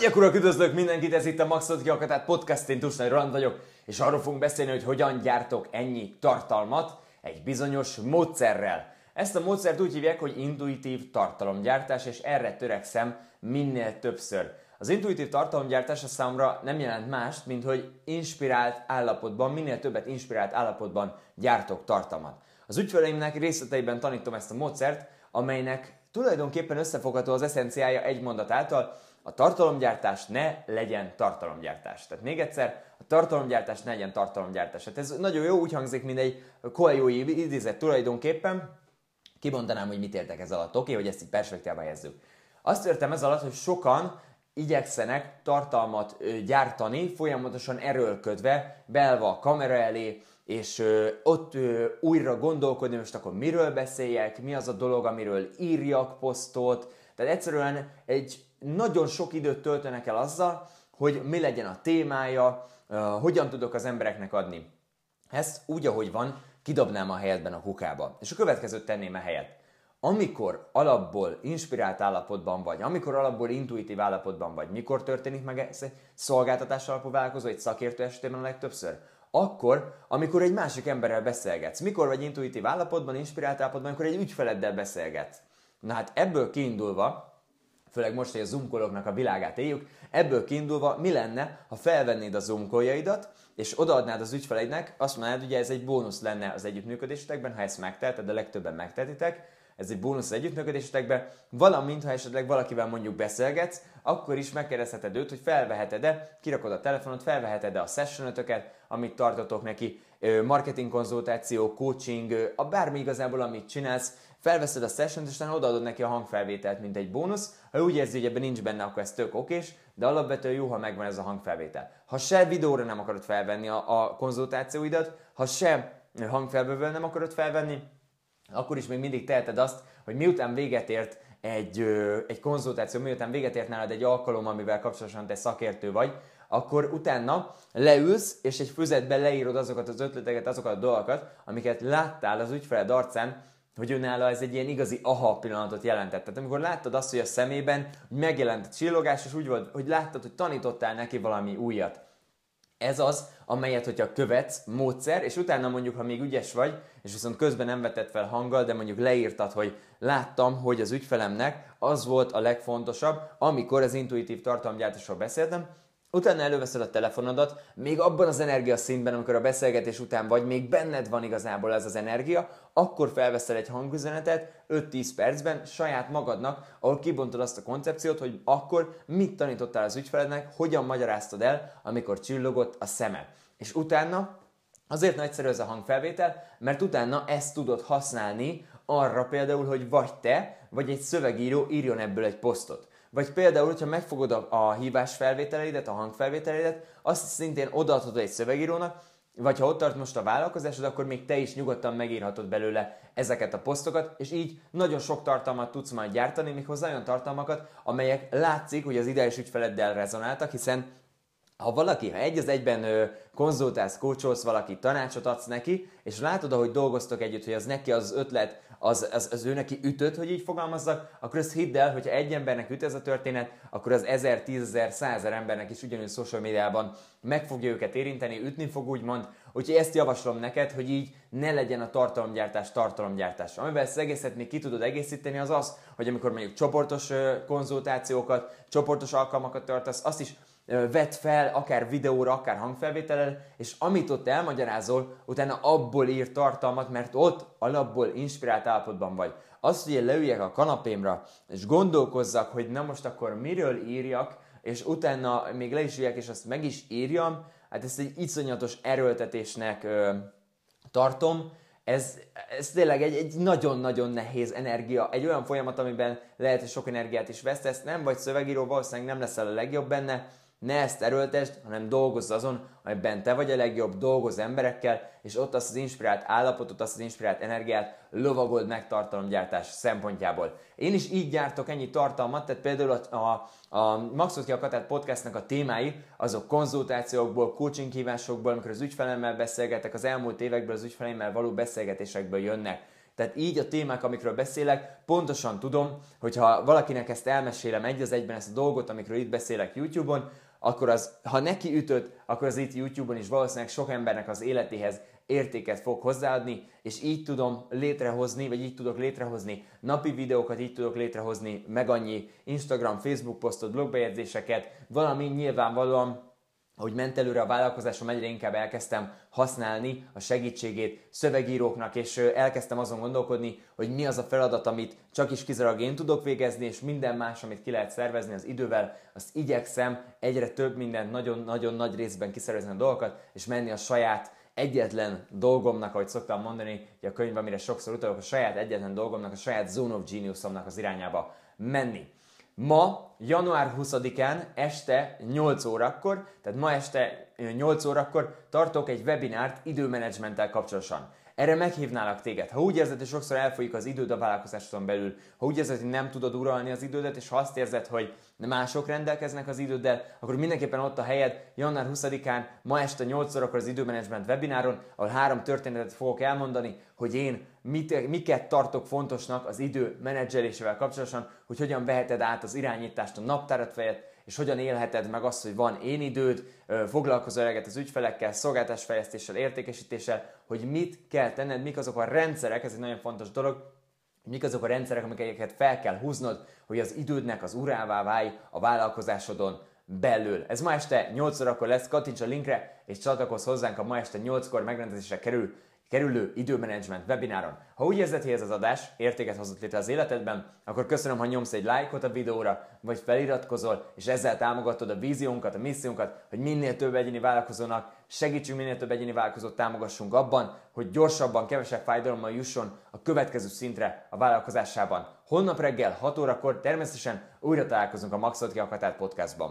Hölgyek, urak, üdvözlök mindenkit, ez itt a Maxot Kiakatát Podcast, én Tusnai Roland vagyok, és arról fogunk beszélni, hogy hogyan gyártok ennyi tartalmat egy bizonyos módszerrel. Ezt a módszert úgy hívják, hogy intuitív tartalomgyártás, és erre törekszem minél többször. Az intuitív tartalomgyártás a számomra nem jelent mást, mint hogy inspirált állapotban, minél többet inspirált állapotban gyártok tartalmat. Az ügyfeleimnek részleteiben tanítom ezt a módszert, amelynek tulajdonképpen összefogható az eszenciája egy mondat által, a tartalomgyártás ne legyen tartalomgyártás. Tehát még egyszer, a tartalomgyártás ne legyen tartalomgyártás. Hát ez nagyon jó, úgy hangzik, mint egy koeljói idézet tulajdonképpen. Kibontanám, hogy mit értek ez alatt. Oké, okay, hogy ezt így perspektívába helyezzük. Azt értem ez alatt, hogy sokan igyekszenek tartalmat gyártani, folyamatosan erőlködve, belva a kamera elé, és ott újra gondolkodni, most akkor miről beszéljek, mi az a dolog, amiről írjak posztot. Tehát egyszerűen egy nagyon sok időt töltenek el azzal, hogy mi legyen a témája, hogyan tudok az embereknek adni. Ezt úgy, ahogy van, kidobnám a helyetben a kukába. És a következőt tenném a helyet. Amikor alapból inspirált állapotban vagy, amikor alapból intuitív állapotban vagy, mikor történik meg ez egy szolgáltatás alapú vállalkozó, egy szakértő esetében a legtöbbször? Akkor, amikor egy másik emberrel beszélgetsz. Mikor vagy intuitív állapotban, inspirált állapotban, amikor egy ügyfeleddel beszélgetsz. Na hát ebből kiindulva, főleg most, hogy a zoomkoloknak a világát éljük, ebből kiindulva mi lenne, ha felvennéd a zoomkoljaidat, és odaadnád az ügyfeleidnek, azt mondanád, ugye ez egy bónusz lenne az együttműködésetekben, ha ezt megteheted, de legtöbben megtehetitek, ez egy bónusz az együttműködésetekben, valamint ha esetleg valakivel mondjuk beszélgetsz, akkor is megkérdezheted őt, hogy felveheted-e, kirakod a telefonot, felveheted-e a sessionötöket, amit tartotok neki, marketing konzultáció, coaching, a bármi igazából, amit csinálsz, felveszed a session és utána odaadod neki a hangfelvételt, mint egy bónusz. Ha úgy érzi, hogy ebben nincs benne, akkor ez tök okés, de alapvetően jó, ha megvan ez a hangfelvétel. Ha se videóra nem akarod felvenni a, a konzultációidat, ha se hangfelvételből nem akarod felvenni, akkor is még mindig teheted azt, hogy miután véget ért egy, egy konzultáció, miután véget ért nálad egy alkalom, amivel kapcsolatosan te szakértő vagy, akkor utána leülsz, és egy füzetben leírod azokat az ötleteket, azokat a dolgokat, amiket láttál az ügyfeled arcán, hogy önálló ez egy ilyen igazi aha pillanatot jelentett. Tehát amikor láttad azt, hogy a szemében megjelent a csillogás, és úgy volt, hogy láttad, hogy tanítottál neki valami újat. Ez az, amelyet, hogyha követsz, módszer, és utána mondjuk, ha még ügyes vagy, és viszont közben nem vetett fel hanggal, de mondjuk leírtad, hogy láttam, hogy az ügyfelemnek az volt a legfontosabb, amikor az intuitív tartalomgyártásról beszéltem, Utána előveszed a telefonodat, még abban az energia szintben, amikor a beszélgetés után vagy, még benned van igazából ez az energia, akkor felveszel egy hangüzenetet 5-10 percben saját magadnak, ahol kibontod azt a koncepciót, hogy akkor mit tanítottál az ügyfelednek, hogyan magyaráztad el, amikor csillogott a szeme. És utána azért nagyszerű ez a hangfelvétel, mert utána ezt tudod használni arra például, hogy vagy te, vagy egy szövegíró írjon ebből egy posztot. Vagy például, hogyha megfogod a, a hívás felvételeidet, a hangfelvételeidet, azt szintén odaadhatod egy szövegírónak, vagy ha ott tart most a vállalkozásod, akkor még te is nyugodtan megírhatod belőle ezeket a posztokat, és így nagyon sok tartalmat tudsz majd gyártani, méghozzá olyan tartalmakat, amelyek látszik, hogy az ideális ügyfeleddel rezonáltak, hiszen ha valaki, ha egy az egyben ö, konzultálsz, kócsolsz valaki, tanácsot adsz neki, és látod, ahogy dolgoztok együtt, hogy az neki az ötlet, az, az, az ő neki ütött, hogy így fogalmazzak, akkor ezt hidd el, hogyha egy embernek üt ez a történet, akkor az ezer, tízezer, százer embernek is ugyanúgy social médiában meg fogja őket érinteni, ütni fog úgymond, úgyhogy ezt javaslom neked, hogy így ne legyen a tartalomgyártás tartalomgyártás. Amivel ezt egészet még ki tudod egészíteni, az az, hogy amikor mondjuk csoportos konzultációkat, csoportos alkalmakat tartasz, azt is vett fel, akár videóra, akár hangfelvétellel, és amit ott elmagyarázol, utána abból ír tartalmat, mert ott alapból inspirált állapotban vagy. Az, hogy én leüljek a kanapémra, és gondolkozzak, hogy na most akkor miről írjak, és utána még le is üljek, és azt meg is írjam, hát ezt egy iszonyatos erőltetésnek ö, tartom, ez, ez tényleg egy, egy nagyon-nagyon nehéz energia, egy olyan folyamat, amiben lehet, hogy sok energiát is vesztesz, nem vagy szövegíró, valószínűleg nem leszel a legjobb benne, ne ezt erőltesd, hanem dolgozz azon, amiben te vagy a legjobb, dolgozz emberekkel, és ott azt az inspirált állapotot, azt az inspirált energiát lovagold meg tartalomgyártás szempontjából. Én is így gyártok ennyi tartalmat, tehát például a, a, a Maxot ki a Katát podcastnak a témái, azok konzultációkból, coaching hívásokból, amikor az ügyfelemmel beszélgetek, az elmúlt évekből az ügyfeleimmel való beszélgetésekből jönnek. tehát így a témák, amikről beszélek, pontosan tudom, hogy ha valakinek ezt elmesélem egy az egyben ezt a dolgot, amikről itt beszélek YouTube-on, akkor az, ha neki ütött, akkor az itt YouTube-on is valószínűleg sok embernek az életéhez értéket fog hozzáadni, és így tudom létrehozni, vagy így tudok létrehozni napi videókat, így tudok létrehozni meg annyi Instagram, Facebook posztot, blogbejegyzéseket, valami nyilvánvalóan ahogy ment előre a vállalkozásom, egyre inkább elkezdtem használni a segítségét szövegíróknak, és elkezdtem azon gondolkodni, hogy mi az a feladat, amit csak is kizárólag én tudok végezni, és minden más, amit ki lehet szervezni az idővel, azt igyekszem egyre több mindent nagyon-nagyon nagy részben kiszervezni a dolgokat, és menni a saját egyetlen dolgomnak, ahogy szoktam mondani, hogy a könyv, amire sokszor utalok, a saját egyetlen dolgomnak, a saját Zone of Geniusomnak az irányába menni. Ma, január 20-án este 8 órakor, tehát ma este 8 órakor tartok egy webinárt időmenedzsmenttel kapcsolatosan. Erre meghívnálak téged. Ha úgy érzed, hogy sokszor elfolyik az időd a vállalkozásodon belül, ha úgy érzed, hogy nem tudod uralni az idődet, és ha azt érzed, hogy mások rendelkeznek az időddel, akkor mindenképpen ott a helyed január 20-án, ma este 8 órakor az időmenedzsment webináron, ahol három történetet fogok elmondani, hogy én mit, miket tartok fontosnak az idő menedzselésével kapcsolatosan, hogy hogyan veheted át az irányítást a naptárat fejett, és hogyan élheted meg azt, hogy van én időd, foglalkozol eleget az ügyfelekkel, szolgáltásfejlesztéssel, értékesítéssel, hogy mit kell tenned, mik azok a rendszerek, ez egy nagyon fontos dolog, mik azok a rendszerek, amiket fel kell húznod, hogy az idődnek az urává válj a vállalkozásodon belül. Ez ma este 8 órakor lesz, kattints a linkre, és csatlakozz hozzánk a ma este 8-kor megrendezésre kerül kerülő időmenedzsment webináron. Ha úgy érzed, hogy ez az adás értéket hozott létre az életedben, akkor köszönöm, ha nyomsz egy lájkot a videóra, vagy feliratkozol, és ezzel támogatod a víziónkat, a missziónkat, hogy minél több egyéni vállalkozónak segítsünk, minél több egyéni vállalkozót támogassunk abban, hogy gyorsabban, kevesebb fájdalommal jusson a következő szintre a vállalkozásában. Holnap reggel 6 órakor természetesen újra találkozunk a Maxot Kiakatárt podcastban.